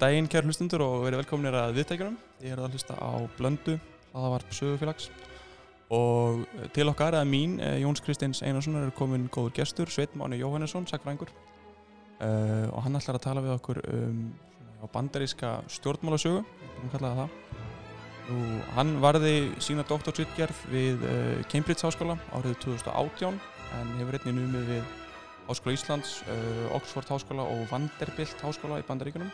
Daginn kæru hlustundur og verið velkominir að viðtækjunum. Ég er að hlusta á Blöndu, hlaðavarp sögufélags og til okkar, eða mín, eh, Jóns Kristins Einarsson er komin góður gestur, Sveit Máni Jóhannesson, sakfrængur uh, og hann ætlar að tala við okkur um bandaríska stjórnmálasögu, við kallaði það. Nú, hann varði sína doktorsritgerð við uh, Cambridge Háskóla árið 2018 en hefur einnig numið við Háskóla Íslands, uh, Oxford Háskóla og Vanderbilt Háskóla í Bandaríkunum.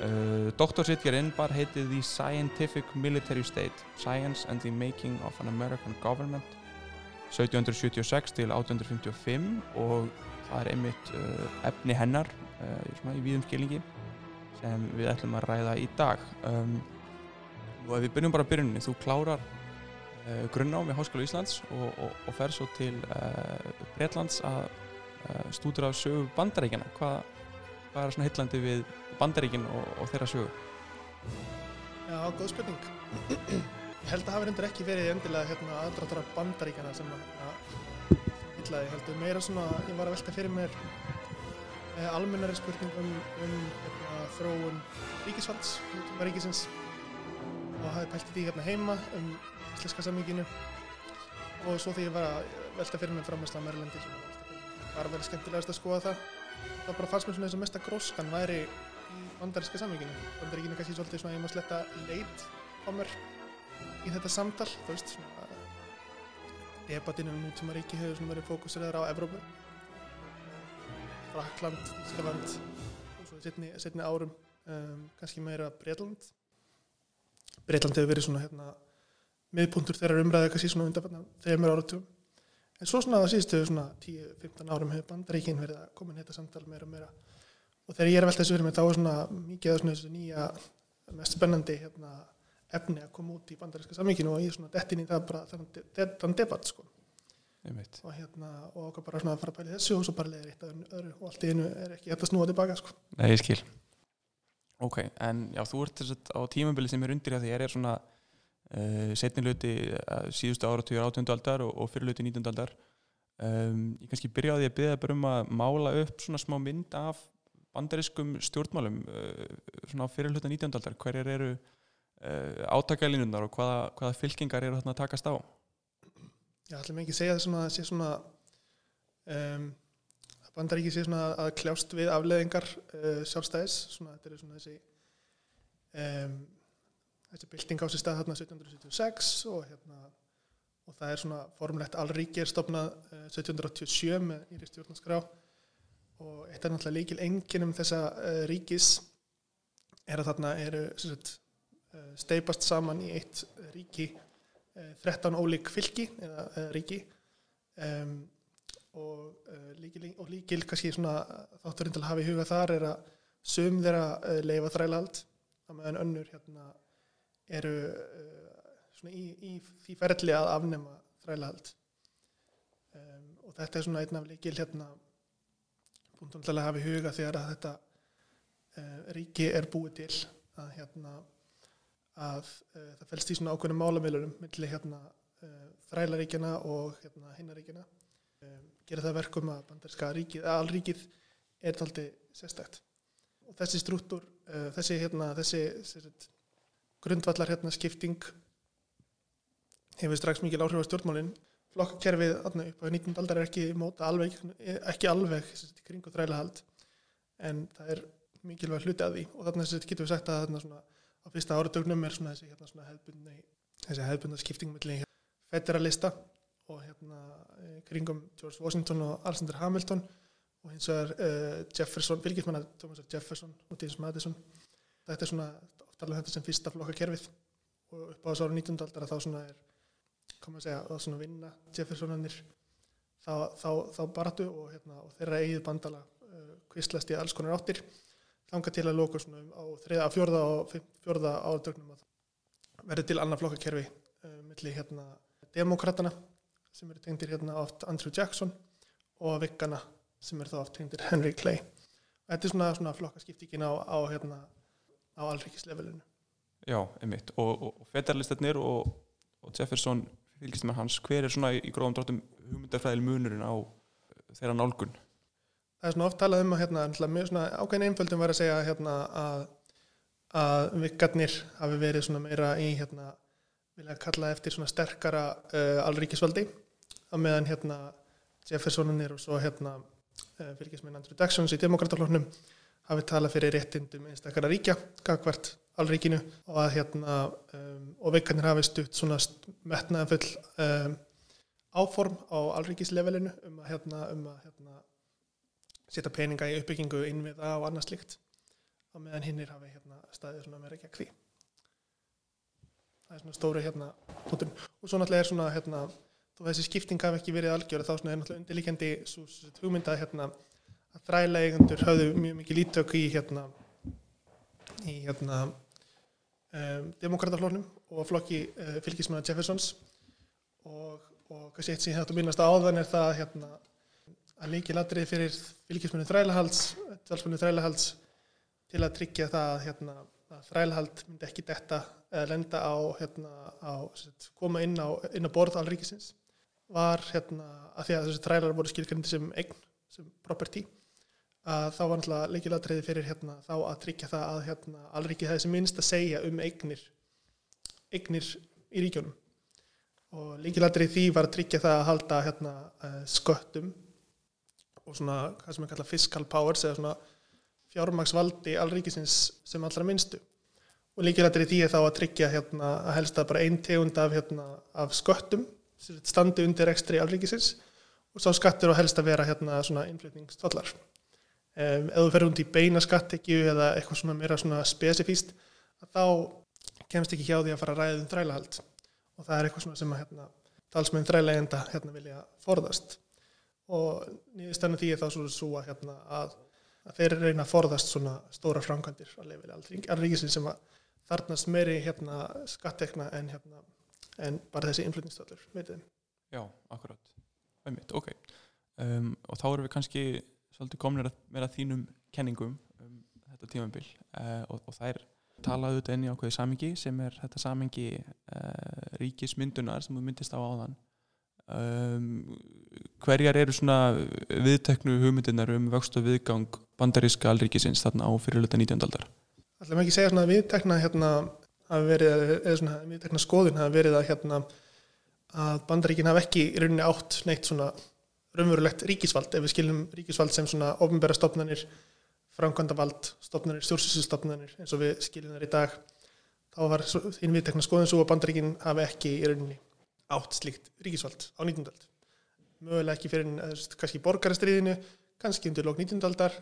Uh, Doktorsritgerinn bar heitið The Scientific Military State Science and the Making of an American Government 1776 til 1855 og það er einmitt uh, efni hennar uh, í víðum skilningi sem við ætlum að ræða í dag. Um, og ef við byrjum bara byrjunni þú klárar grunnám í Háskóla Íslands og, og, og fer svo til Breitlands að stúdur af sögu bandaríkjana hvað, hvað er svona hillandi við bandaríkin og, og þeirra sögu Já, góð spurning. Held að hafa reyndur ekki verið endilega hérna, aðdráttar af bandaríkjana sem að hillaði. Heldur meira svona, ég var að velta fyrir mér eh, almennari spurning um, um hérna, þróun ríkisvalds, nútíma ríkisins og hafi pælt í því hérna heima um íslenska samíkinu og svo því ég var að velta fyrir mér á Merlandi sem var vel skemmtilegast að skoða það þá bara fannst mér svona þess að mesta gróskan væri í bandaríska samvíkinu. Bandaríkinu er kannski svolítið svona, ég má sletta leit á mér í þetta samtal, þú veist, svona debatinu um nútíma ríki hefur svona verið fókuseraður á Evrópu. Frakland, Ískaland og svo setni, setni árum um, kannski meira Breitland. Breitland hefur verið svona hérna miðpuntur þeirra umræðu kannski svona undanfanna þegar mér áratugum. En svo svona það síðustu svona 10-15 árum hefur bandaríkin verið að koma inn þetta samtal meira og meira. Og þegar ég er að velta þessu fyrir mig þá er svona mikið af svona þessu nýja mest spennandi hérna, efni að koma út í bandaríska samvíkinu og ég er svona dettin í það bara þann, debatt sko. Og hérna og okkar bara svona að fara að pæla í þessu og svo bara leiðir eitt að öðru og allt í einu er ekki þetta snúa tilbaka sko. Nei, ég skil. Ok, en já, þú ert þess að á tímabili sem er undir því að er svona uh, setni hluti uh, síðustu áratugur átjöndu og, og fyrir hluti nýtjöndu aldar. Um, Ég kannski byrjaði að byrja bara um að mála upp svona smá mynd af bandariskum stjórnmálum uh, svona á fyrir hluta nýtjöndu aldar. Hverjar eru uh, átakælinunar og hvaða, hvaða fylkingar eru þarna að takast á? Já, ætlum ekki að segja það svona að sé svona um, að bandaríki sé svona að kljást við afleðingar uh, sjálfstæðis. Svona þetta er svona þessi um, þessi bylting á sér stað þarna 1776 og hérna og það er svona formlegt allríki er stopnað uh, 1787 með íri stjórnarskrá. Og eitt er náttúrulega líkil enginum þessa uh, ríkis er að þarna eru sagt, uh, steipast saman í eitt ríki uh, 13 ólík fylki eða ríki. Um, og, líkil, og líkil kannski svona þátturinn til að hafa í huga þar er að sum þeirra leifa þrælahald að meðan önnur hérna eru svona í, í því ferli að afnema þrælahald. Um, og þetta er svona einn af líkil hérna hafa í huga þegar að þetta uh, ríki er búið til að hérna að uh, það fælst í svona ákveðnum málamilunum milli hérna uh, þrælaríkjana og hérna hinnaríkjana um, gera það verkum að bandarska ríkið, að allríkið er taldi sérstækt og þessi struktúr, uh, þessi hérna þessi, þessi grundvallar hérna skipting hefur strax mikil áhrif á stjórnmálinn flokkakerfið þarna upp á 19. aldar er ekki móta alveg, ekki alveg sérst, í kringu þrælahald en það er mikilvæg hluti að því og þarna getum við sagt að þarna svona á fyrsta áratögnum er svona þessi, hérna, svona hefbundna, þessi hefbundna skipting með federalista og hérna kringum George Washington og Alexander Hamilton og hins vegar uh, Jefferson, fylgismanna Thomas Jefferson og James Madison þetta er svona oftalega þetta sem fyrsta flokkakerfið og upp á þessu ára 19. aldar að þá svona er koma að segja, að svona vinna Jeffersonanir þá, þá, þá baratu og, hérna, og þeirra eigið bandala uh, kvistlast í alls konar áttir þanga til að lóka svona á þriða, fjörða og fjörða áratögnum að verði til annað flokkakerfi uh, milli hérna demokratana sem eru tengdir hérna oft Andrew Jackson og Viggana sem eru þá oft tengdir Henry Clay og þetta er svona, svona flokkaskiptíkin á, á hérna á allríkislevelinu Já, einmitt. Og, og, og federalistarnir og, og Jefferson fylgistum hans, hver er svona í gróðum dráttum hugmyndarfræðil munurinn á þeirra nálgun? það er svona oft talað um að hérna, mjög svona ákveðin einföldum var að segja hérna, að, að vikkarnir hafi verið svona meira í hérna, vilja kalla eftir svona sterkara uh, alríkisvaldi. Á meðan hérna Jeffersonanir og svo hérna uh, fylgisminn Andrew Jacksons í demokrataflóknum hafi talað fyrir réttindum einstakara ríkja, gagvart alríkinu og að hérna um, og vikkarnir hafi stutt svona metnaðan full um, áform á alríkislevelinu um að hérna, um að hérna setja peninga í uppbyggingu innviða og annað slikt á meðan hinnir hafi hérna staðið svona meira gegn því það er svona stóri hérna tótun. og svo náttúrulega er svona hérna þó þessi skipting hafi ekki verið algjör þá svona er náttúrulega undirlíkjandi svo, svo, hugmynda hérna að þræla eigundur höfðu mjög mikið lítök í hérna í hérna um, demokrataflóknum og flokki uh, fylgismæða Jeffersons. Og, og kannski eitt sem ég hættu að minnast áðan er það hérna að líki ladrið fyrir fylgismænu þrælahalds þalsmænu þrælahalds til að tryggja það að, hérna, að þrælahald myndi ekki detta eða lenda á, hérna, á koma inn á, inn á borð alríkisins var hérna að því að þessi þrælar voru skilgrindi sem eign, sem property að þá var náttúrulega leikilatriði fyrir hérna, þá að tryggja það að hérna, alriki það sem minnst að segja um eignir eignir í ríkjónum og leikilatriði því var að tryggja það að halda hérna, uh, sköttum og svona hvað sem er kallað fiscal powers eða svona fjármagsvaldi alríkisins sem allra minnstu. Og leikilatriði því er þá að tryggja hérna, að helsta bara einn tegund af, hérna, af sköttum standi undir ekstri alríkisins og sá skattur og helst að vera hérna svona innflutningstvallar um, ef þú fer hundi í beina skattekju eða eitthvað svona meira svona spesifíst þá kemst ekki hjá því að fara að ræða um þrælahald. Og það er eitthvað svona sem að hérna, talsmenn þrælægenda hérna vilja forðast. Og nýðistannu því er þá svona svo að, hérna, að, að þeir reyna að forðast svona stóra framkvæmdir að leifili alríkisin sem að þarnast meiri hérna skattekna en hérna en bara þessi innflutningstölur veitum. Já, akkurat. Æmitt, ok. Um, og þá erum við kannski svolítið komnir að vera þínum kenningum um þetta tímambil uh, og, og það er talaðu þetta inn í ákveði samingi sem er þetta samingi uh, ríkismyndunar sem þú myndist á áðan um, hverjar eru svona viðteknu hugmyndinar um vöxt og viðgang bandaríska alríkisins þarna á fyrirluta 19. aldar Það er ekki að segja svona viðtekna hérna hafi verið, eða svona viðtekna skoðun hafi verið að hérna að bandaríkin hafi ekki í rauninni átt neitt svona raunverulegt ríkisvald ef við skiljum ríkisvald sem svona ofnbæra stopnarnir, framkvæmdavald stopnarnir, stjórnsýsustofnarnir eins og við skiljum þar í dag þá var þín viðtekna skoðun svo að bandaríkin hafi ekki í rauninni átt slíkt ríkisvald á 19. ald mögulega ekki fyrir kannski borgarastriðinu, kannski undir lók 19. aldar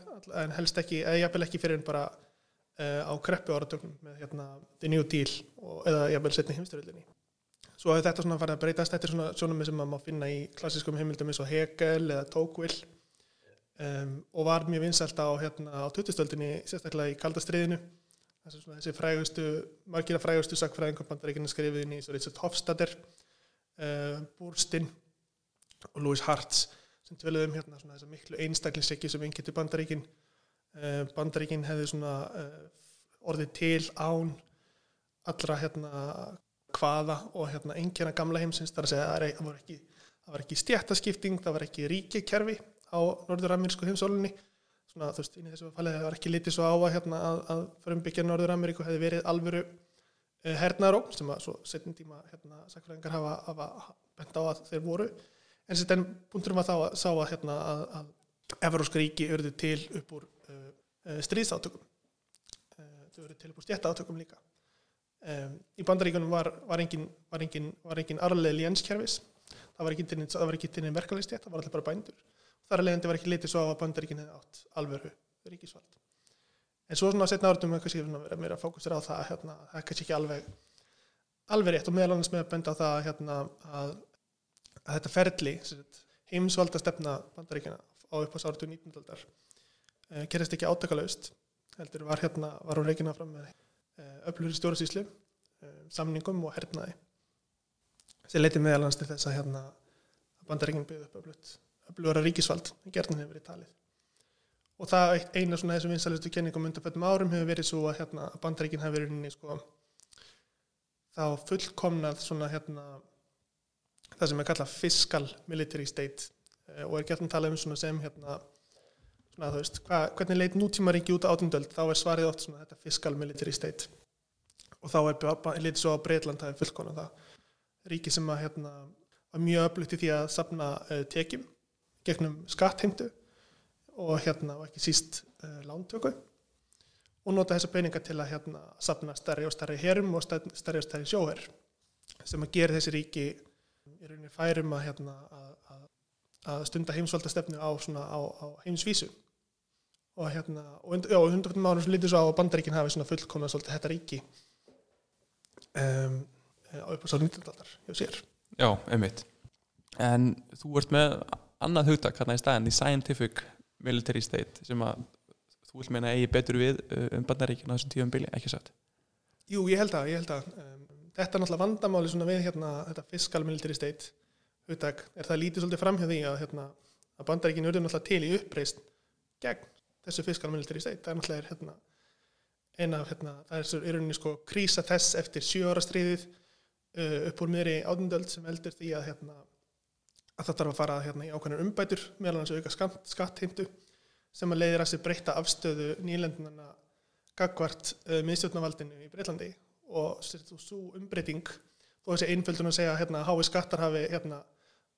en helst ekki, eða jafnvel ekki fyrir bara uh, á kreppu áratögnum með hérna The New Deal og, eða jafnvel setni heimstyröldinni. Svo hefur þetta svona farið að breytast, þetta er svona sjónum sem maður má finna í klassískum heimildum eins og Hegel eða Tocqueville. Um, og var mjög vinsælt á, hérna, á 2000-stöldinni, sérstaklega í kaldastriðinu. Þessi frægustu, margir af frægustu sakfræðingum bandaríkina skrifið inn í Richard Hofstadter, uh, Burstyn og Louis Hartz sem tvöluðum hérna svona þessa miklu einstaklingsriki sem yngir til bandaríkin. Uh, bandaríkin hefði svona uh, orðið til án allra hérna hvaða og hérna engina gamla heimsins þar að segja að það var ekki, ekki stjættaskipting, það var ekki ríkikerfi á norður-amerísku heimsólinni svona þú veist, inn í þessu fallið það var ekki litið svo á að, hérna, að, að frumbyggja norður-ameríku hefði verið alvöru uh, hernaðró sem að svo setjum tíma hérna sakfræðingar hafa, hafa bent á að þeir voru. En þess að búndurum að þá að sá að hérna að, Everóska ríki örðu til upp úr uh, uh, stríðsátökum. Þau örðu til upp úr stjættaátökum líka Um, í bandaríkunum var, var engin, engin, engin arleið lénskerfis það var ekki til einn verkefælistétt það var allir bara bændur þar að leiðandi var ekki litið svo á að bandaríkin hefði átt alvöru ríkisvald en svo svona setna áratum við verðum meira að fókusera á það hérna, það er kannski ekki alveg alveg rétt og meðal annars með að benda á það hérna, að, að þetta ferli heimsvalda stefna bandaríkina á upp á sáratu 19. aldar uh, gerist ekki átakalaust heldur var hérna var hún reygin að fram með öflur í stjórnsýslu, samningum og hernaði. Þessi leiti meðalans til þess að hérna, bandaríkinn byggði upp öflut, öflura ríkisvald, en gerðin hefur verið talið. Og það eina svona þessum vinsalustu kenningum undan fættum árum hefur verið svo að hérna, bandaríkinn hefur verið inn í sko, þá fullkomnað svona hérna, það sem er kallað fiscal military state og er gert að tala um svona sem hérna, svona, þú veist, hva, hvernig leit nútímaríki út á átundöld, þá er svarið oft svona þetta fiscal military state. Og þá er litið svo að Breitland það er fullkona það. Ríki sem að hérna var mjög öflugt í því að safna uh, tekjum gegnum skattheimtu og hérna og ekki síst uh, lántöku. Og nota þessa peninga til að hérna safna stærri og stærri herum og stærri og stærri sjóher sem að gera þessi ríki í rauninni færum að hérna að, að, stunda heimsvalda stefnu á á, á heimsvísu og hérna og já, hundarfjöndum árum sem lítið svo á að bandaríkin hafi svona fullkomna svolítið þetta ríki um, á upp á svo 19. aldar hjá sér. Já, einmitt. En þú ert með annað hugtak hérna í staðin í scientific military state sem að þú vilt meina eigi betur við uh, um bandaríkina á þessum tíum bíli, ekki satt? Jú, ég held að, ég held að um, þetta er náttúrulega vandamáli svona við hérna þetta fiscal military state hugtak. Er það lítið svolítið framhjá því að hérna að bandaríkin urðu náttúrulega til í uppreist gegn þessu fiscal military state það er náttúrulega er, hérna eina af hérna, það er svo í rauninni sko krísa þess eftir sjö ára stríðið uh, upp úr miðri átundöld sem heldur því að hérna að það þarf að fara hérna í ákveðnar umbætur meðal hans auka skatt, skattheimtu sem að leiðir að sér breyta afstöðu nýlendunana gagvart uh, miðstjórnavaldinu í Breitlandi og svo umbreyting þó þessi einföldun að segja að hérna, hái skattar hafi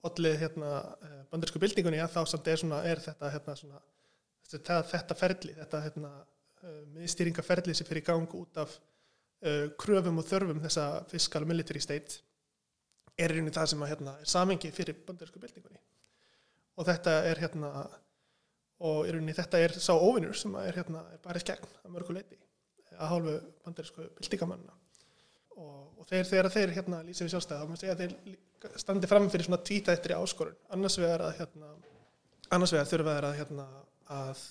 ollið hérna, uh, bandarísku byltingunni að þá samt er, svona, er þetta svona, þetta, þetta ferli þetta hérna, uh, miðstýringaferli sem fyrir gang út af uh, kröfum og þörfum þessa fiscal military state er í rauninni það sem að, hérna, er samengi fyrir bandarísku byltingunni. Og þetta er hérna og í rauninni þetta er sá óvinnur sem er hérna er bara skegn að mörgu leiti að hálfu bandarísku byltingamannina og, og þeir þegar þeir hérna lýsa við sjálfstæða þá maður segja að þeir standi fram fyrir svona tvíta eftir áskorun. Annars vegar að hérna annars vegar þurfa þeir að hérna að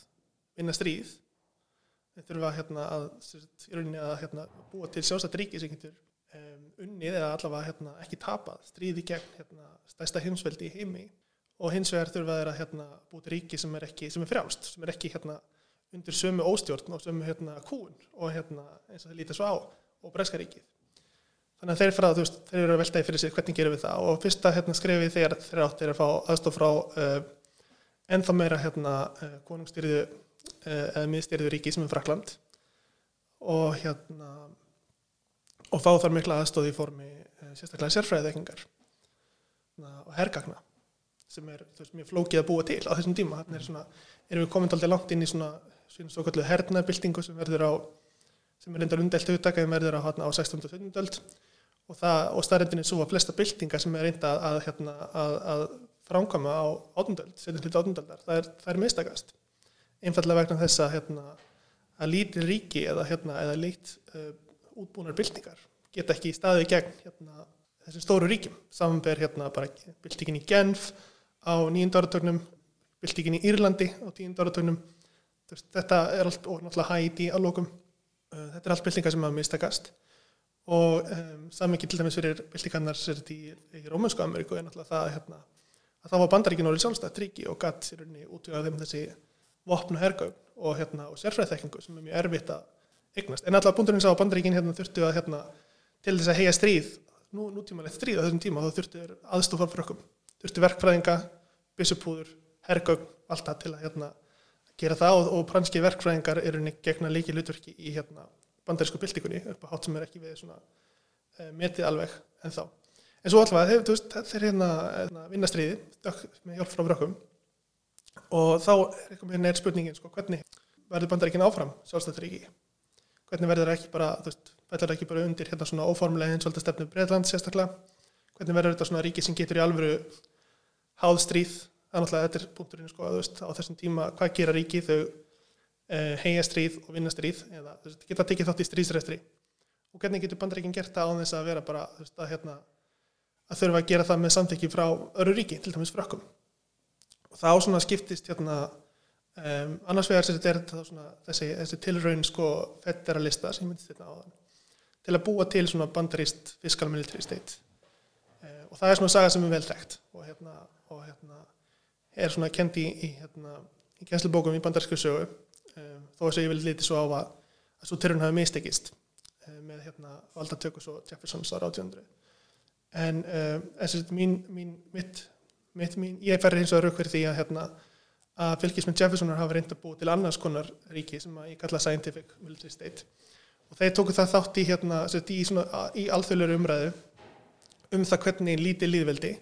vinna stríð. Þeir þurfa hérna að rauninni að hérna búa til sjálfstætt ríki sem getur um, unnið eða allavega hérna ekki tapað stríði gegn hérna stærsta heimsveldi í heimi. Og hins vegar þurfa þeir að hérna búa til ríki sem er ekki, sem er frjálst sem er ekki hérna undir sömu óstjórn og sömu hérna kúun og hérna eins og þeir líta svo á og breska ríkið. Þannig að þeir fara, þú veist, þeir eru að veltaði fyrir sig hvernig gerum við það? Og fyrsta hérna skrefið þegar þeir átt er að fá aðstof frá uh, ennþá meira hérna uh, konungstyrðu uh, eða miðstyrðu ríki sem er Frakland og hérna og fá þar mikla aðstóð í formi uh, sérstaklega sérfræðiðekkingar og hergagna sem er veist, mjög flókið að búa til á þessum tíma þannig er svona, erum við komin alltaf langt inn í svona svona svo kallu hernabildingu sem verður á sem er reyndar undelt hugtaka sem verður á, hérna, á 16. og 17. öld og, og staðrendin er svo að flesta byltingar sem er reynda að, að, hérna, að, að framkama á 18. öld, 17. til 18. öldar það er, er mistakast einfallega vegna þess að hérna, að lítið ríki eða, hérna, eða lít uh, útbúnar byltingar geta ekki í gegn hérna, þessum stóru ríkjum samanber hérna byltingin í Genf á nýjönda áratögnum byltingin í Írlandi á tíunda áratögnum þetta er allt og náttúrulega Haiti að lókum uh, þetta er allt byltingar sem að mistakast og um, samingi til dæmis fyrir byltingarnar sér í, í Rómansku Ameríku er náttúrulega það hérna, að það var bandaríkin orðið sjálfstætt ríki og gatt sér unni útvöga þeim þessi vopn og hergögn og, hérna, og sérfræðþekkingu sem er mjög erfitt að eignast. En alltaf búndurinn sá að bandaríkin hérna, þurftu að hérna, til þess að heia stríð nú, nútímanlegt stríð á þessum tíma þá þurftu aðstofar fyrir okkur þurftu verkfræðinga, byssupúður, hergögn allt það til að hérna, gera það og, og franski verkfræðingar eru gegna líki hlutverki í hérna, bandarísku byltingunni upp á hátt sem er ekki við svona, e, metið alveg en þá en svo allavega veist, þeir hérna, hérna vinna stríði með hjálp frá brökkum og þá er spurningin sko, hvernig verður bandaríkin áfram sjálfstætturíki hvernig verður ekki bara veist, ekki bara undir hérna svona alltaf stefnu Breitland sérstaklega? Hvernig verður þetta svona ríki sem getur í alvöru háð stríð? Þannig að þetta er punkturinn sko, veist, á þessum tíma hvað gera ríki þau eh, heia stríð og vinna stríð eða veist, geta tekið þátt í stríðsrestri og hvernig getur bandaríkin gert það á þess að vera bara að, hérna, að þurfa að gera það með samþykki frá öru ríki, til dæmis frökkum. Og þá svona skiptist hérna um, annars vegar sér þetta er svona, þessi, þessi tilraun sko federalista sem ég myndi þetta á þann til að búa til svona bandarist fiscal military state. Uh, og það er svona saga sem er vel þekkt og hérna, og hérna er svona kendi í, hérna, í kjenslubókum í bandarísku sögu. Um, þó að ég vil liti svo á að, að svo tilraun hafi mistekist um, með hérna valdatökus og Jeffersons á rátjóndri en um, þessi mín, mín mitt, mitt mín, ég færði hins vegar rauk fyrir því að hérna að fylgismenn Jeffersonar hafa reynd að búa til annars konar ríki sem að ég kalla scientific military state. Og þeir tóku það þátt í hérna, sagt, í, í alþjóðleiri umræðu um það hvernig lítið líðveldi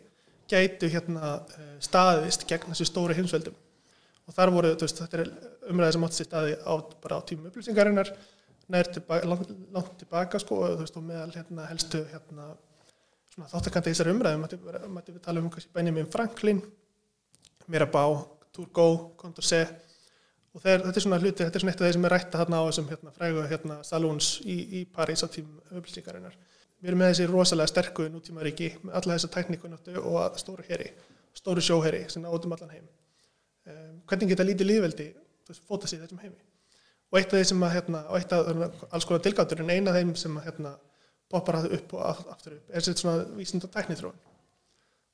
gætu hérna eh, staðist gegn þessu stóru heimsveldum. Og þar voru, veist, þetta er umræði sem átti sér staði á, bara á tímum upplýsingarinnar nær tilbaka, langt, langt tilbaka sko, og veist, og meðal hérna helstu hérna svona þáttakandi í þessari umræðu mætti við tala um Benjamin Franklin Mirabá, Turgot Condorcet. Og þeir, þetta er svona hluti, þetta er svona eitt af þeir sem er rætta hérna á þessum hérna frægu hérna salúns í, í París á tímum upplýsingarinnar við erum með þessi rosalega sterku nútímaríki með alla þessa teknikunáttu og stóru heri, stóru sjóheri sem náðum allan heim. Um, hvernig geta lítið líðveldi fóta sér þessum heimi? Og eitt af þeir sem að hérna, og eitt af alls konar tilgáttur en eina af þeim sem að hérna poppar það upp og aftur upp. Er sér svona vísind og tækniþróun?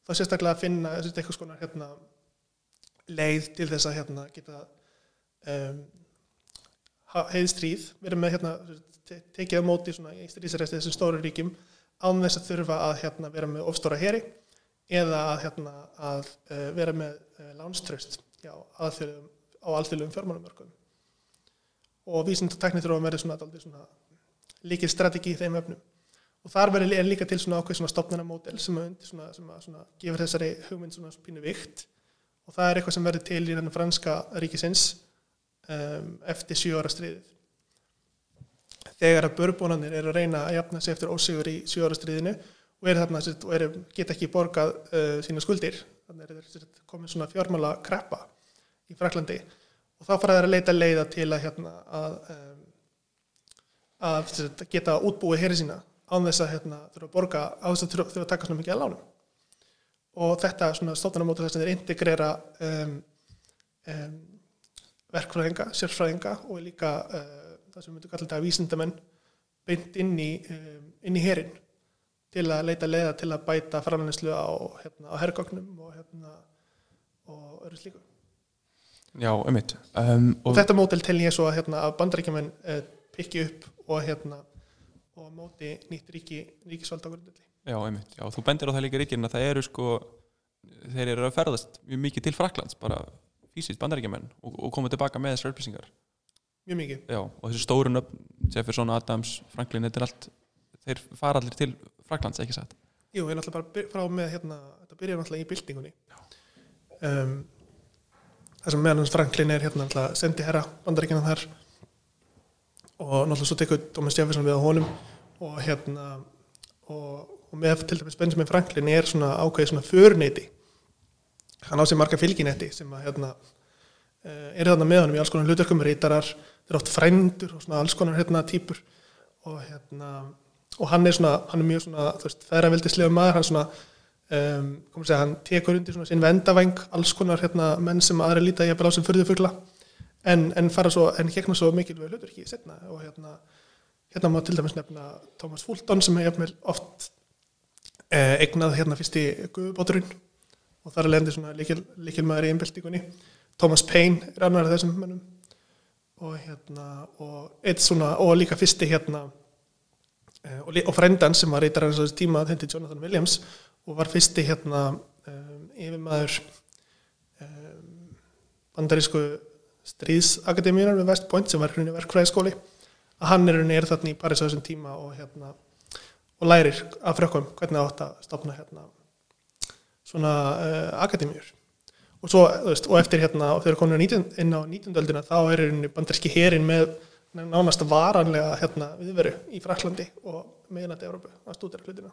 Þá sérstaklega að finna eitthvað svona hérna leið til þess að hérna geta um, heiðstríð við erum með hérna tekið á móti í strísarresti þessum stóru ríkjum án þess að þurfa að hérna, vera með ofstóra heri eða hérna, að uh, vera með uh, lánströst já, aðfjörðum, á alþjóðlegum fjármálumörkum og vísind og tekniþróum verður svona, svona líkil strategi í þeim öfnum og þar verður líka til svona ákveð svona stopnarnamódel sem, svona, sem að gefur þessari hugmynd svona pínu vikt. Og það er eitthvað sem verður til í þennan franska ríkisins um, eftir sjú ára stríðið. Þegar að börbónanir er að reyna að jafna sig eftir ósigur í sjóarastriðinu og, er þarna, og er, geta ekki borgað uh, sína skuldir þannig er þetta komið svona fjármála kreppa í Fraklandi og þá fara þær að leita leiða til að, hérna, að, um, að geta útbúið í sína án þess að hérna, þurfa að borga á þess að þurfa að taka svona mikið að lánum og þetta svona stofnarnamótur þess að þeir integrera um, um, verkfræðinga, sérfræðinga og líka uh, það sem við myndum kalla þetta vísindamenn beint inn í, um, inn í herin til að leita leiða til að bæta framlænslu á, hérna, á herrgóknum og, hérna, og öru slíku. Já. Um, og, og þetta mótel tel ég svo að, hérna, að bandaríkjumenn eh, pikki upp og, hérna, og móti nýtt ríki, ríkisvald á grundulli. Já, ummitt. Já, þú bendir á það líka ríkinn að það eru sko, þeir eru að ferðast mjög mikið til Fraklands, bara fysiskt bandaríkjumenn og, og koma tilbaka með þessar upplýsingar mjög mikið Já, og þessu stórun upp, Jefferson, Adams, Franklin þetta er allt, þeir fara allir til Fraklands, ekki satt? Jú, við erum alltaf bara frá með hérna, þetta byrjar alltaf í byltingunni um, það sem meðan Franklin er hérna alltaf sendi herra bandaríkina þar og náttúrulega svo tekur Thomas Jefferson við á honum og hérna og, og með til dæmis Benjamin Franklin er svona ákveði svona förneiti hann á sig marga fylginetti sem að hérna er þarna með honum í alls konar hlutverkum reytarar þeir eru oft frændur og svona alls konar hérna týpur. Og hérna og hann er svona, hann er mjög svona þú veist, er veldislega maður, hann svona um, komur að segja, hann tekur undir svona sín vendavæng alls konar hérna menn sem aðra líta ég að bela á sem förðufugla en, en fara svo, en gegna svo mikilvæg hlutur ekki setna og hérna hérna má til dæmis nefna Thomas Fulton sem jafnvel oft eh, eignað hérna fyrst í guðbóturinn og þar er lendið svona líkil, líkil maður í einbeltíkunni Thomas Paine er annar af þessum mennum og hérna og eitt svona, og líka fyrsti hérna eh, og, og frendan sem var reytar hans tíma þetta er Jonathan Williams og var fyrsti hérna um, yfirmaður um, bandarísku stríðsakademíunar við West Point sem var hérna verkfræðiskóli að hann er hérna er þarna í Paris á þessum tíma og hérna og lærir af frökkum hvernig átt að stopna hérna svona uh, akademíur. Og, svo, veist, og eftir hérna og þegar við inn á 19. öldina þá er banderski herin með nánast varanlega hérna, viðveru í Fraklandi og meðinandi Európu að stúdera hlutina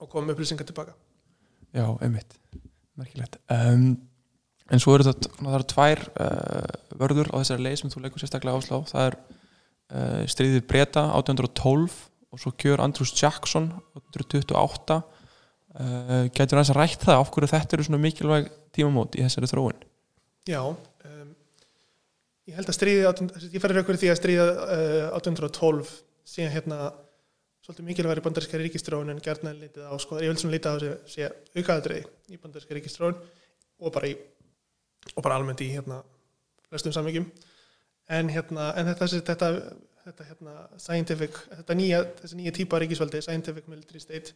og koma upplýsingar tilbaka Já, einmitt, merkilegt. Um, En svo eru þetta það eru tvær uh, vörður á þessari leið sem þú leikur sérstaklega áslá það er uh, stríðið Breta 1812 og svo kjör Andrews Jackson 1828 uh, Getur hans að rætt það af hverju þetta eru svona mikilvæg tímamót í þessari þróun? Já, um, ég held að stríði, ég færi raukur því að stríða uh, 1812 síðan hérna svolítið mikilværi bandaríska ríkistróun en gerðna litið á, sko, ég vil svona litið á þessi aukaðadrið í bandaríska ríkistróun og bara í, og bara almennt í hérna flestum samvíkjum en hérna, en þetta, þetta, þetta hérna þetta nýja, nýja típa ríkisvaldi, scientific military state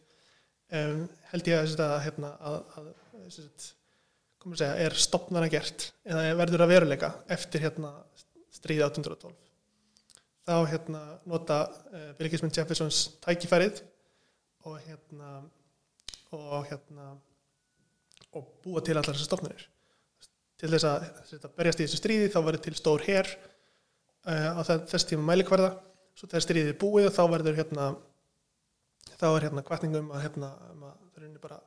um, held ég að hérna að, að, að segja, er stopnana gert eða verður að veruleika eftir hérna stríði 1812 þá hérna nota uh, Bylgismenn Jeffersons tækifærið og hérna og og búa til allar þessar stopnir til þess að, að berjast í þessu stríði þá verður til stór her uh, á þess tíma mælikvarða. Svo þegar stríðið er búið þá verður hérna þá er hérna kvartningum að hérna um að það er bara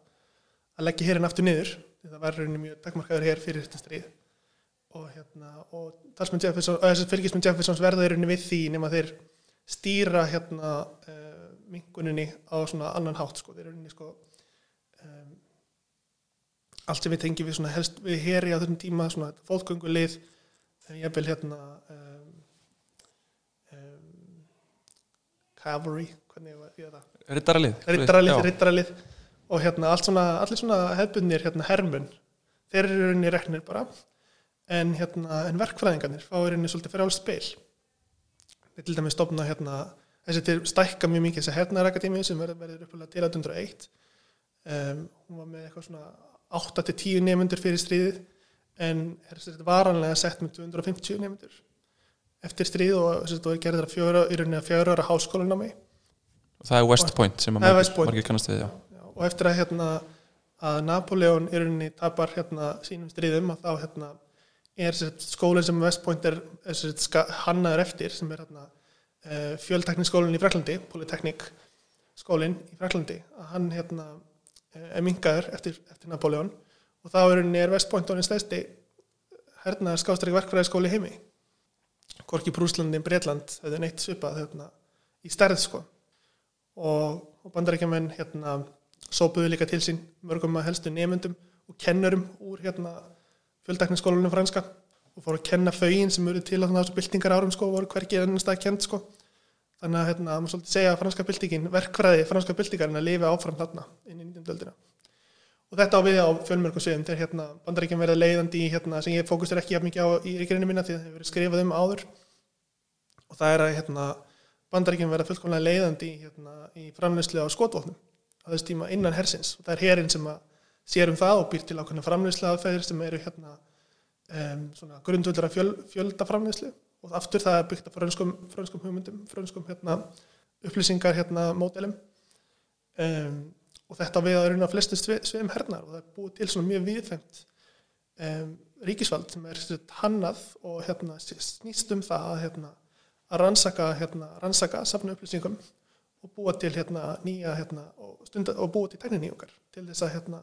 að leggja hérinn aftur niður það verður mjög takkmarkaður hér fyrir þetta stríð. Og hérna og og þessi fylgismenn Jeffersons rauninni við því nema þeir stýra hérna uh, minguninni á svona annan hátt sko, þeir rauninni sko um, allt sem við tengjum við svona helst við heri á þessum tíma svona fólkgöngulið ég vil hérna um, um, cavalry hvernig ég það. Rittaralið Rittaralið, og hérna allt svona, allir svona hefbunir hérna hermun þeir eru rauninni reknir bara. En, hérna, en verkfræðingarnir fá rauninni svolítið fyrir alls speil við til dæmis stopna hérna þessi til stækka mjög mikið þessi hernarakademi sem verður, verður upplega til 1801 um, hún var með eitthvað svona 8-10 nefnundur fyrir stríðið en er varanlega sett með 250 nefnundur eftir stríð og þessi gerður að fjöra í rauninni að fjöra ára háskólanámi og það er West Point sem að margir, kannast við já. Já, og eftir að hérna að Napoleon í rauninni tapar hérna sínum stríðum og þá hérna er skólinn sem West Point er, er hannaður eftir sem er hérna, eh, fjöldtekniskólinn í Fraklandi Polytechnic skólinn í Fraklandi að hann hérna, er mingaður eftir, eftir Napoleon og þá er West Point orðin stæsti hernaðar skástræk verkfræðiskóli heimi Gorki Brúslandi, Breitland það er neitt svipað hérna, í stærð sko og, og bandarækjumenn hérna, sópuðu líka til sín mörgum að helstu nefndum og kennurum úr hérna fjöldækningsskólanum franska og fór að kenna fögin sem eru til á þessu byltingar árum sko, voru hverkið ennast að kent sko. Þannig að hérna, maður svolítið segja að franska byltingin, verkfræði franska byltingarinn að lifa áfram þarna inn í 19. öldina. Og þetta á við á fjölmörgum sviðum þegar hérna, bandaríkjum verða leiðandi í hérna, sem ég fókustur ekki mikið á í ríkirinu minna því það hefur verið skrifað um áður. Og það er að hérna, bandaríkjum verða fullkomlega leiðandi hérna, í framleyslu á skotvofnum á þess tíma innan hersins. Og það er herin sem að sér um það og býr til ákveðna framleyslegaðferðir sem eru hérna um, grundvöldur af fjöl, fjöldaframleyslu og aftur það er byggt af frönskum, frönskum hugmyndum, frönskum hérna, upplýsingar hérna mótelum um, og þetta við að rauna flestu sveim hernar og það er búið til svona mjög viðfemt um, ríkisvald sem er hannað og hérna snýst um það að, hérna, að rannsaka, hérna, rannsaka safna upplýsingum og búa til hérna nýja hérna og, stunda, og búa til tekniníungar til þess að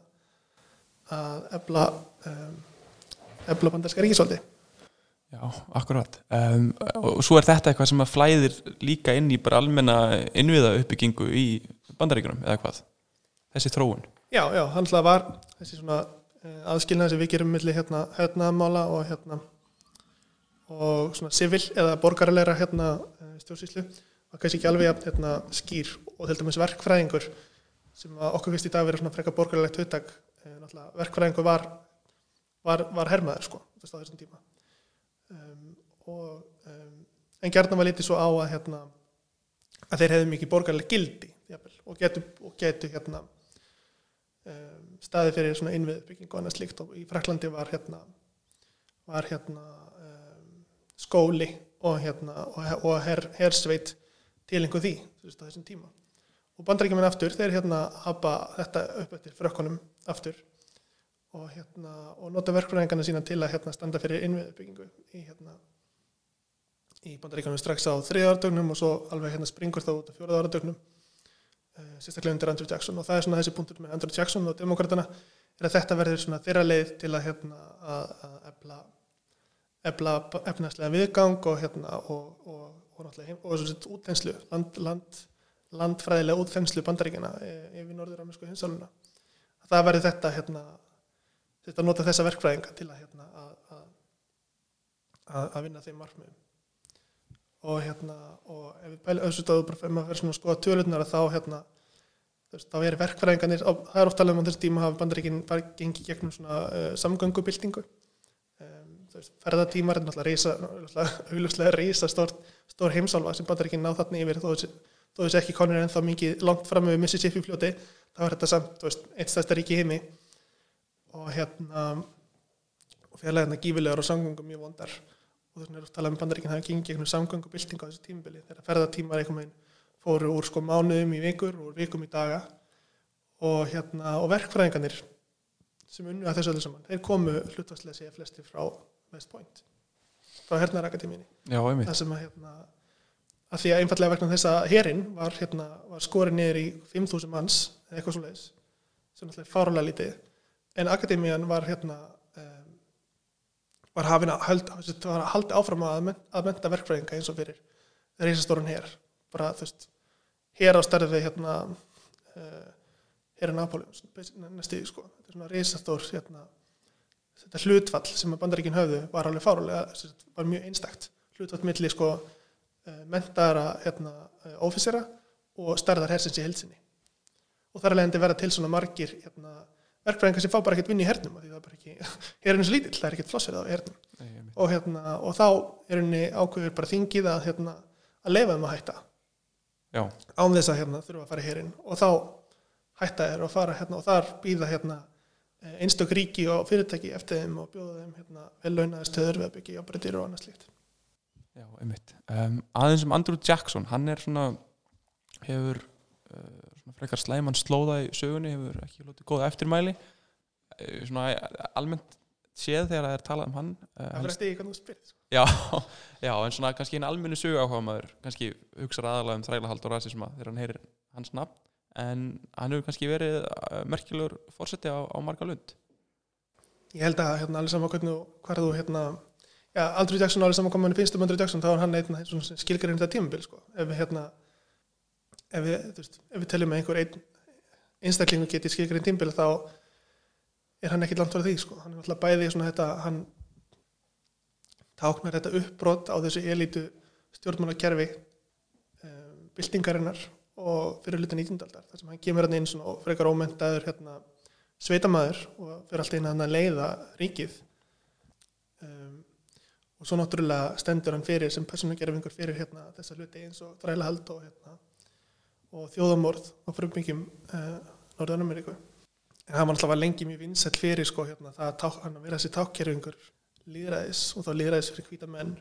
að efla um, efla bandarska ríkisvaldi Já, akkurat. Um, og svo er þetta eitthvað sem að flæðir líka inn í bara almenna innviða uppbyggingu í bandaríkunum eða hvað, þessi þróun. Já, já, hann hlað var þessi svona uh, aðskilnaði sem við gerum millir hérna hernaðamála og hérna og svona civil eða borgarleira hérna uh, stjórnsýslu. Var kannski ekki alveg hérna skýr og til dæmis verkfræðingur sem okkur fyrst í dag verið svona frekka borgarlegt huttak verkfræðingu var, var, var hermaður sko, á þessum tíma um, og, um, en gerðna var litið svo á að, hérna, að þeir hefðu mikið borgarlega gildi jafnvel, og getu, og getu hérna, um, staði fyrir innviðbygging og annað slíkt. Og í Fraklandi var hérna var hérna skóli hérna, og, og her, hersveit til einhver því þessum tíma. Og bandrækjuminn aftur þeir hérna hafa þetta upp eftir frökkunum aftur og, hérna, og nota verkfræðingarna sína til að hérna, standa fyrir innviðbyggingu í, hérna, í bandaríkanum strax á þriðardögnum og svo alveg hérna springur þá út á fjóraðardögnum uh, eh, sérstaklega undir Andrew Jackson. Og það er svona þessi punktur með Andrew Jackson og demokraterna er að þetta verður svona þeirra leið til að hérna að, að efla efla efnaðslega viðgang og hérna og, og, og náttúrulega og þessu útþenslu land, land, landfræðilega útþenslu bandaríkina eh, yfir norður-amersku hinsáluna það verður þetta hérna þetta nota þessa verkfræðinga til að hérna að, að, að vinna þeim markmiðum. Og hérna og ef við bæla auðvitað bara fyrir að að skoða tölurnar þá hérna veist, þá er verkfræðinganir, það er oft alveg um þessu tíma hafa bandaríkinn gengið gegnum svona uh, samgöngubildingu um, ferðatímar er náttúrulega auðvitað reysa stór, heimsálfa sem bandaríkinn ná þarna yfir. Þó þessi ekki konur en þá mikið langt fram með Mississippi fljóti þá er þetta samt veist, eitt stærsta ríki heimi og hérna og fjarlæðina gífilegar og samgöngum mjög vondar. Og þess vegna er að tala um bandaríkinn hafi gengið einhvern samgöngubilding á þessu tímabili. Þegar ferðartímar einhvern veginn fóru úr sko mánuðum í vikur og vikum í daga. Og hérna og verkfræðingarnir sem unnu að þessu öllu saman þeir komu hlutvarslega sér flesti frá West Point frá hernarakademíni það sem að hérna að því að einfallega vegna þess að herin var, hérna, var skorið niður í 5.000 manns eða eitthvað svo leiðis sem náttúrulega er fárlega lítið en akademían var hérna um, var hafin að hald, var að haldi áfram að, að menta verkfræðinga eins og fyrir reysastóran her. Bara þú veist her á við hérna uh, her er Napoleons næstu sko, þetta er svona reysastór hérna, þetta hlutfall sem að bandaríkin höfðu var alveg fárulega var mjög einstakt. Hlutfall milli sko uh, mentaðara hérna, ófísera og stærðar hersins í helsinni og þar er leiðandi verða til svona margir hérna, verkfræðingar sem fá bara ekkert vinni í hernum því það er bara ekki, herinu svo lítill, það er ekkert flossir á hernum. Nei, og, hérna, og þá er henni ákveður bara þingið að, hérna, að leifa þeim að hætta. Já, án þess að hérna, þurfa að fara í herin og þá hætta þeir og fara hérna, og þar býða hérna, eh, einstök ríki og fyrirtæki eftir þeim og bjóða þeim hérna, vel launaði stöður við að byggja jafnbreytir og annað slíkt. Já, einmitt. Um, aðeins um Andrew Jackson, hann er svona, hefur uh, frekar slæman slóða í sögunni, hefur ekki lótið góða eftirmæli. Uh, svona almennt séð þegar það er talað um hann. Uh, það að stiga hvernig þú spyrir sko. Já, já, en svona kannski einn almennu sögu áhuga maður kannski hugsa aðalega um þrælahald og rasisma þegar hann heyrir hans nafn en hann hefur kannski verið merkilegur fórseti á, á marga lund ég held að hérna, allir saman hvernig þú- hérna, já, Andrew Jackson allir saman hvað manni finnst um Andrew Jackson þá er hann einn skilgarinn þetta tímabil sko. ef hérna ef við, veist, ef við teljum með einhver einn einstaklingu geti skilgarinn tímabil þá er hann ekki langt frá því sko. hann er alltaf bæði svona þetta hann táknar þetta uppbrot á þessu elítu stjórnmálakerfi um, byltingarinnar og fyrir hlutin 19. aldar þar sem hann kemur hann inn svona og frekar ómentaður hérna sveitamæður og fyrir allt einu hann að leiða ríkið um, og svo náttúrulega stendur hann fyrir sem persónugerfingur fyrir hérna þessa hluti eins og þrælahald og hérna og þjóðamorð og frumbyggjum uh, Norðan-Ameríku en hann var alltaf lengi mjög vinsætt fyrir sko hérna það að, vera þessi tákkerfingur líðræðis og þá líðræðis fyrir hvíta menn.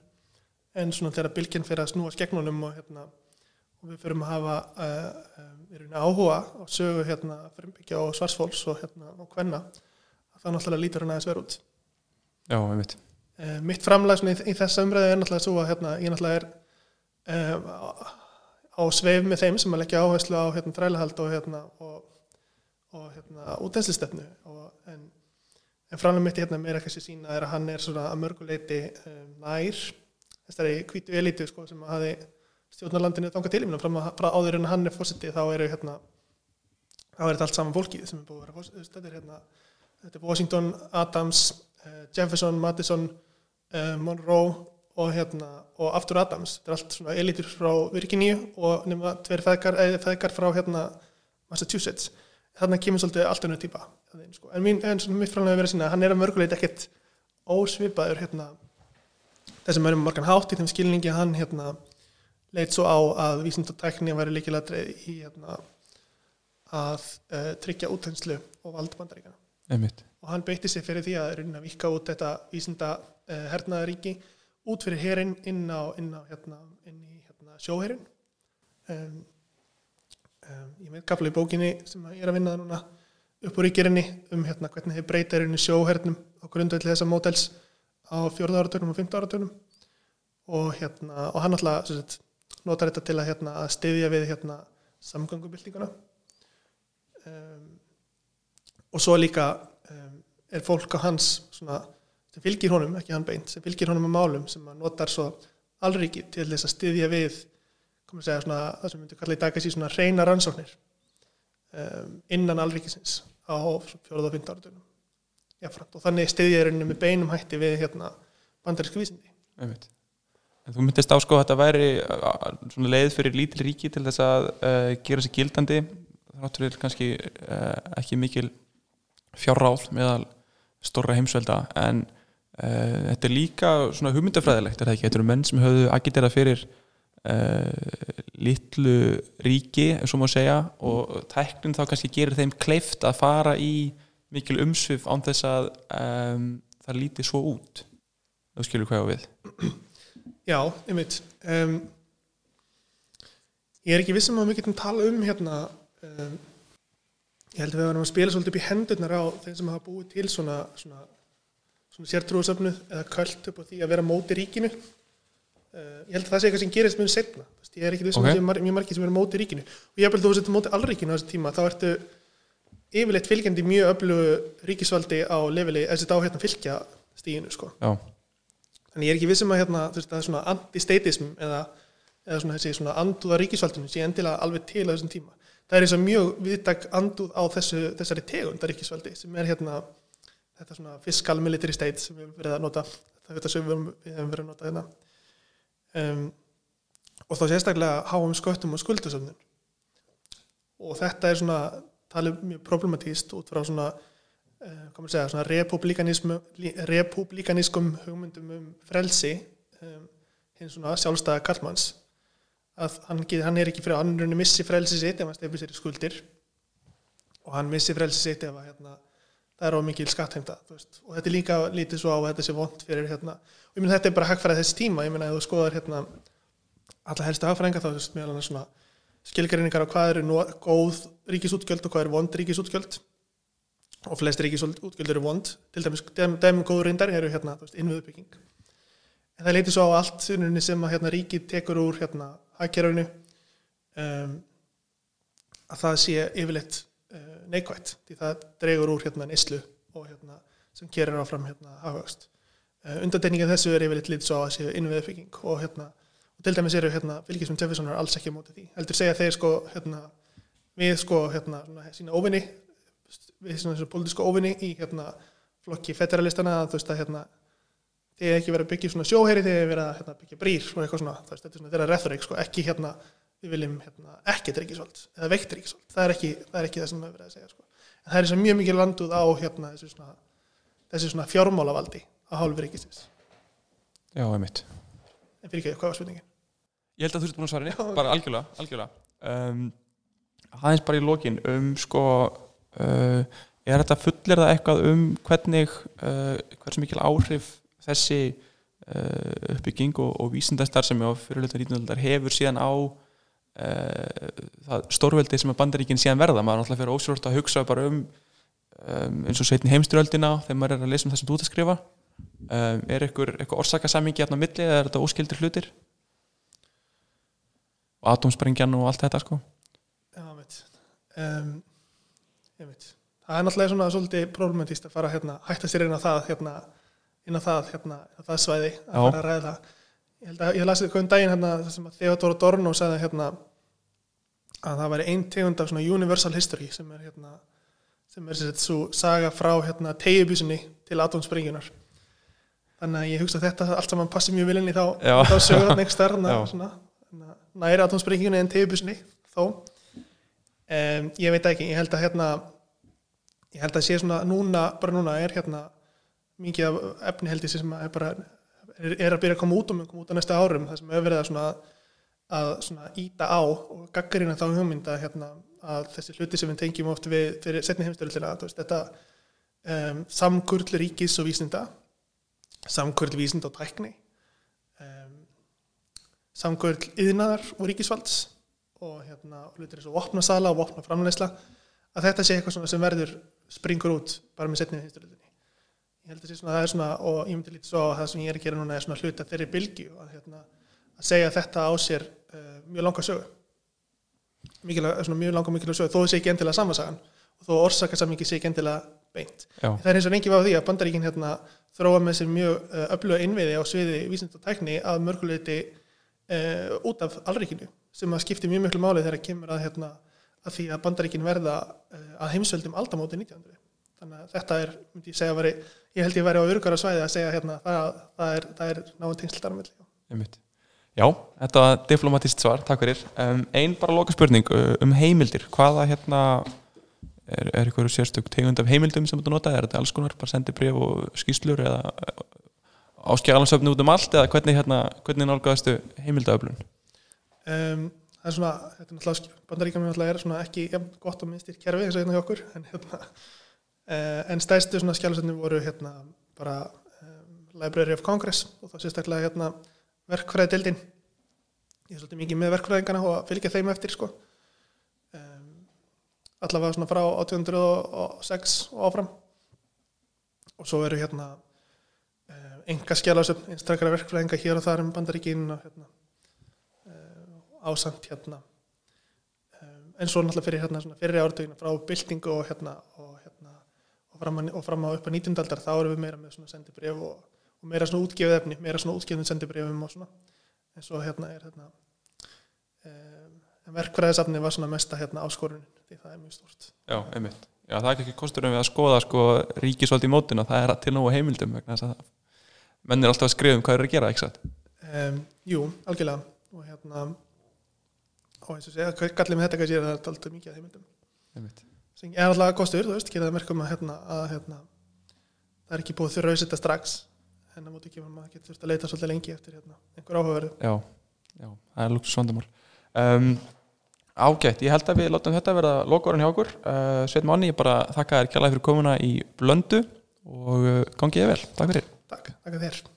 En svona þegar bylginn fyrir að snúa skegnunum og hérna og við fyrir að hafa uh, um, áhuga á sögu hérna frumbyggja og svarsfólks og hérna og hvenna þá náttúrulega lítur hann aðeins verið út. Já, einmitt. Uh, mitt framlag svona í, í þessa umræðu er náttúrulega svo að hérna, ég náttúrulega er á, sveif með þeim sem að leggja áherslu á hérna þrælahald og hérna og, og hérna útenslistetnu en, en framlag mitt hérna meira kannski sína er að hann er svona að mörguleiti um, nær þessari hvítu elitu sko sem að hafi stjórnarlandinu þangað til, ég frá, frá áður en hann er fórseti þá eru hérna þá er þetta allt saman fólkið sem er búið að vera fórseti þetta er hérna, þetta er Washington, Adams uh, Jefferson, Madison uh, Monroe og hérna og aftur Adams, þetta er allt svona elitur frá Virginia og nema tveir feðgar, eða feðgar frá hérna Massachusetts, þarna kemur svolítið allt önnur típa, sko. en mín, en svona mitt framlega verið sína, hann er að mörguleit ekkert ósvipaður hérna þessum erum margan hátt í þeim skilningi að hann hérna leit svo á að vísindatækni væri líkilega í hérna, að uh, tryggja útenslu og valdbandaríkana og hann beitti sig fyrir því að raunin að vika út þetta vísinda uh, hernaðaríki út fyrir herin inn á, inn á hérna, inn í hérna, sjóherin um, um, ég með kapla í bókinni sem ég er að vinna núna upp úr ríkirinni um hérna hvernig þið breyta raunin sjóhernum á grundvelli þessa mótels á fjórða áratögnum og fymta áratögnum og hérna og hann alltaf sagt, notar þetta til að, hérna, að styðja við hérna, samgöngubildinguna um, og svo líka um, er fólk á hans svona, sem fylgir honum, ekki hann beint sem fylgir honum með málum sem að notar svo allriki til þess að styðja við segja, svona, það sem myndi kalla í dag að sí svona reyna rannsóknir um, innan allrikisins á fjóruð og fynda áratunum og þannig styðja er með beinum hætti við hérna, bandarísku vísindi. Einmitt. En þú myndist á sko að þetta væri svona leið fyrir lítil ríki til þess að uh, gera sér gildandi. Þáttur er kannski uh, ekki mikil fjárráð meðal stóra heimsvelda en þetta er líka svona hugmyndafræðilegt er það ekki, þetta eru menn sem höfðu agitera fyrir litlu ríki, ef svo má segja og tæknin þá kannski gerir þeim kleift að fara í mikil umsvið án þess að um, það líti svo út. Þú skilur hvað ég á við? Já, einmitt. Um, Ég er ekki vissum að við getum tala um hérna um, ég held að við varum að spila svolítið upp í hendurnar á þeim sem hafa búið til svona, svona, svona sértrúasöfnu eða költ upp á því að vera móti ríkinu uh, ég held að það sé eitthvað sem gerist mjög setna ég er ekki vissum Ok. okay. það sé mjög margir sem eru móti ríkinu og ég held að þú setur móti allríkinu á þessu tíma þá ertu yfirleitt fylgjandi mjög öflugu ríkisvaldi á leveli, þessi á hérna fylgja stíginu sko Þannig ég er ekki vissum að hérna, veist, það er svona anti-statism eða, eða svona þessi svona andúða ríkisvaldinu sé endilega alveg til á þessum tíma. Það er eins og mjög viðtak andúð á þessu, þessari tegunda þetta svona fiscal military state sem við höfum verið að nota, þetta sem við höfum verið að nota hérna. Um, og þá sérstaklega háum sköttum og skuldasöfnun. Og þetta er svona talið mjög problematíst út frá svona uh, hvað maður segja, svona republikanism, republikaniskum hugmyndum um frelsi um, hinn svona sjálfstæða kallmanns að hann, get- hann er ekki fyrir að hann missi frelsi sitt ef hann stefnir sér í skuldir og hann missi frelsi sitt ef að hérna, það er á mikil skattheimta og þetta er líka lítið svo á að þetta sé vond fyrir hérna, og ég meina þetta er bara hagfæra þess tíma. Ég meina ef þú skoðar hérna alla helstu hagfræðinga þá veist meðal svona skilgreiningar á hvað eru góð ríkisútgjöld og hvað eru vond ríkisútgjöld. Og flest ríkisútgjöld eru vond. Til dæmis dæmi dem góður reyndar eru hérna innviðubygging en það leiti svo á allt sem að hérna, ríkið tekur úr hérna hagkerfinu um, að það sé yfirleitt neikvætt því það dregur úr hérna neyslu og hérna sem kerir áfram hérna hagvöxt. Uh, undantekningin þessu er yfirleitt lítið svo að séu innviðubygging og hérna og til dæmis eru hérna fylgisum Jeffersonar alls ekki á móti því. Heldur segja þeir sko hérna við sko hérna sína óvinni við svona þessu pólitísku óvinni í hérna flokki federalistana þú veist að hérna er ekki verið að byggja svona sjóheri er verið að hérna, byggja brýr og eitthvað svona þetta er svona þeirra retorik sko ekki hérna við viljum hérna ekkert ríkisvald eða veikt ríkisvald það er ekki það, er ekki það sem við verið að segja sko en það er svo mjög mikið landuð á hérna þessu svona, svona fjármálavaldi á hálfu ríkisins já, einmitt en fyrir ekki, hvað var spurningin? Ég held að þú sért búin að svara Já. bara algjörlega, algjörlega. Um, aðeins bara í lokin um sko uh, er þetta fullir það eitthvað um hvernig uh, hversu mikil áhrif þessi uh, uppbygging og, og vísindastar sem á fyrirluta 19. hefur síðan á uh, það stórveldi sem að bandaríkin síðan verða, maður er náttúrulega fyrir ósvört að hugsa bara um, um eins og sveitin heimstyröldina þegar maður er að lesa um þessum þú ert að skrifa. Um, er eitthvað, eitthvað orsakasamingi hérna á milli eða er þetta óskildir hlutir? Og atomsprengjan og allt þetta sko. Já, veit um, ég veit það er náttúrulega svona svolítið problematist að fara hérna, hætta sér inn á það hérna, inn á það, hérna, það svæði að fara að ræða. það ég held að ég lasi eitthvað um daginn hérna, sem að Theodor Adorno sagði hérna að það væri ein tegund af svona universal history sem er hérna sem er sér svo saga frá hérna tegjubísunni til atomsprengunar þannig að ég hugsa að þetta allt saman passi mjög vel inn í þá, þá sögur Já. svona, svona, næri atomsprengunni en tegjubísunni þó. Um, ég veit ekki, ég held að hérna ég held að sé svona núna, bara núna er hérna mikið af efni held ég sé sem er bara er, að byrja að koma út um út á næsta árum það sem hefur verið að svona að svona íta á og gaggarina þá hugmynd að hérna að þessi hluti sem við tengjum oft við fyrir setni heimstyrluna þetta um, samkurl ríkis og vísinda samkurl vísinda og tækni um, samkurl yðnaðar og ríkisvalds og hérna hlutir eins og vopnasala og vopnaframleysla að þetta sé eitthvað sem verður springur út bara með setni heimstyrlunni ég held að sé svona það er svona og ég myndi lítið svo að það sem ég er að gera núna er svona hluta þeirri bylgju að, hérna, að segja þetta á sér uh, mjög langa sögu. Mikilvæg, svona mjög langa mikilvæg sögu þó það sé ekki endilega samansagan og þó orsakasamingi sé ekki endilega beint. Já, það er eins og var á því að bandaríkin hérna þróa með sér mjög uh, öfluga innviði á sviði vísind og tækni að mörguleiti uh, út af allríkinu sem að skipti mjög miklu máli þegar kemur að, hérna, að því að bandaríkin verða að heimsveldum aldamóti 1900 þannig að þetta er, myndi ég segja að veri, ég held ég væri á örugara svæði að segja hérna það, það er, er náðan tengsl þar á milli. einmitt. Já, þetta var diplomatist svar, takk fyrir. Um, Ein bara loka spurning uh, um heimildir. Hvaða hérna er, er eitthvað sérstök tegund af heimildum sem þú nota, er þetta alls konar, bara sendi bréf og skýslur eða áskjæðalansöfni út um allt? Eða hvernig, hérna, hvernig nálgæðastu heimildaöflun? Um, það er svona, þetta er náttúrulega, bandaríkjum náttúrulega er svona ekki jafn gott og minnstýrt kerfi eins og hérna hjá okkur en hérna uh, en stæðstu svona skjálusöfni voru hérna bara um, Library of Congress og þá sérstaklega hérna verkfræðidildin ég er svolítið mikið með verkfræðingana og að fylgja þeim eftir sko. Um, allavega svona frá 1806 og áfram. Og svo eru hérna um, enga skjálasum einstaklega verkfræðinga hér og þar um bandaríkin og hérna um, ásamt hérna. En svo náttúrulega fyrir hérna svona fyrir áratögina frá byltingu og hérna og og fram, að, og fram á upp á 19. aldar þá erum við meira með svona sendibrif og, og meira svona útgefið efni, meira svona útgefið sendibrifum og svona en svo hérna er hérna um, verkfræðisafni var svona mesta hérna áskorunin því það er mjög stort Já, einmitt. Já, það er ekki kosturum við að skoða sko ríkisvald í mótun og það er að til nógu heimildum vegna þess að menn er alltaf að skrifa um hvað eru að gera, ekki satt? um, Jú, algjörlega og hérna og eins og segja, gallið með þetta kannski er að það alltaf mikið að heimildum Einmitt. Sem er alltaf kostur, þú veist, gera það merkum að hérna, að hérna það er ekki búið þurra auðvitað strax en það múti ekki að maður getur þurft að leita svolítið lengi eftir hérna, einhver áhugaverðu Já, já, það er luxus vandamál. Um, ágætt, ég held að við látum þetta vera lokaðurinn hjá okkur. Uh, Sveit Máni, ég bara þakka þér kjærlega fyrir komuna í blöndu og uh, gangið þér vel. Takk fyrir. Takk, takk að þér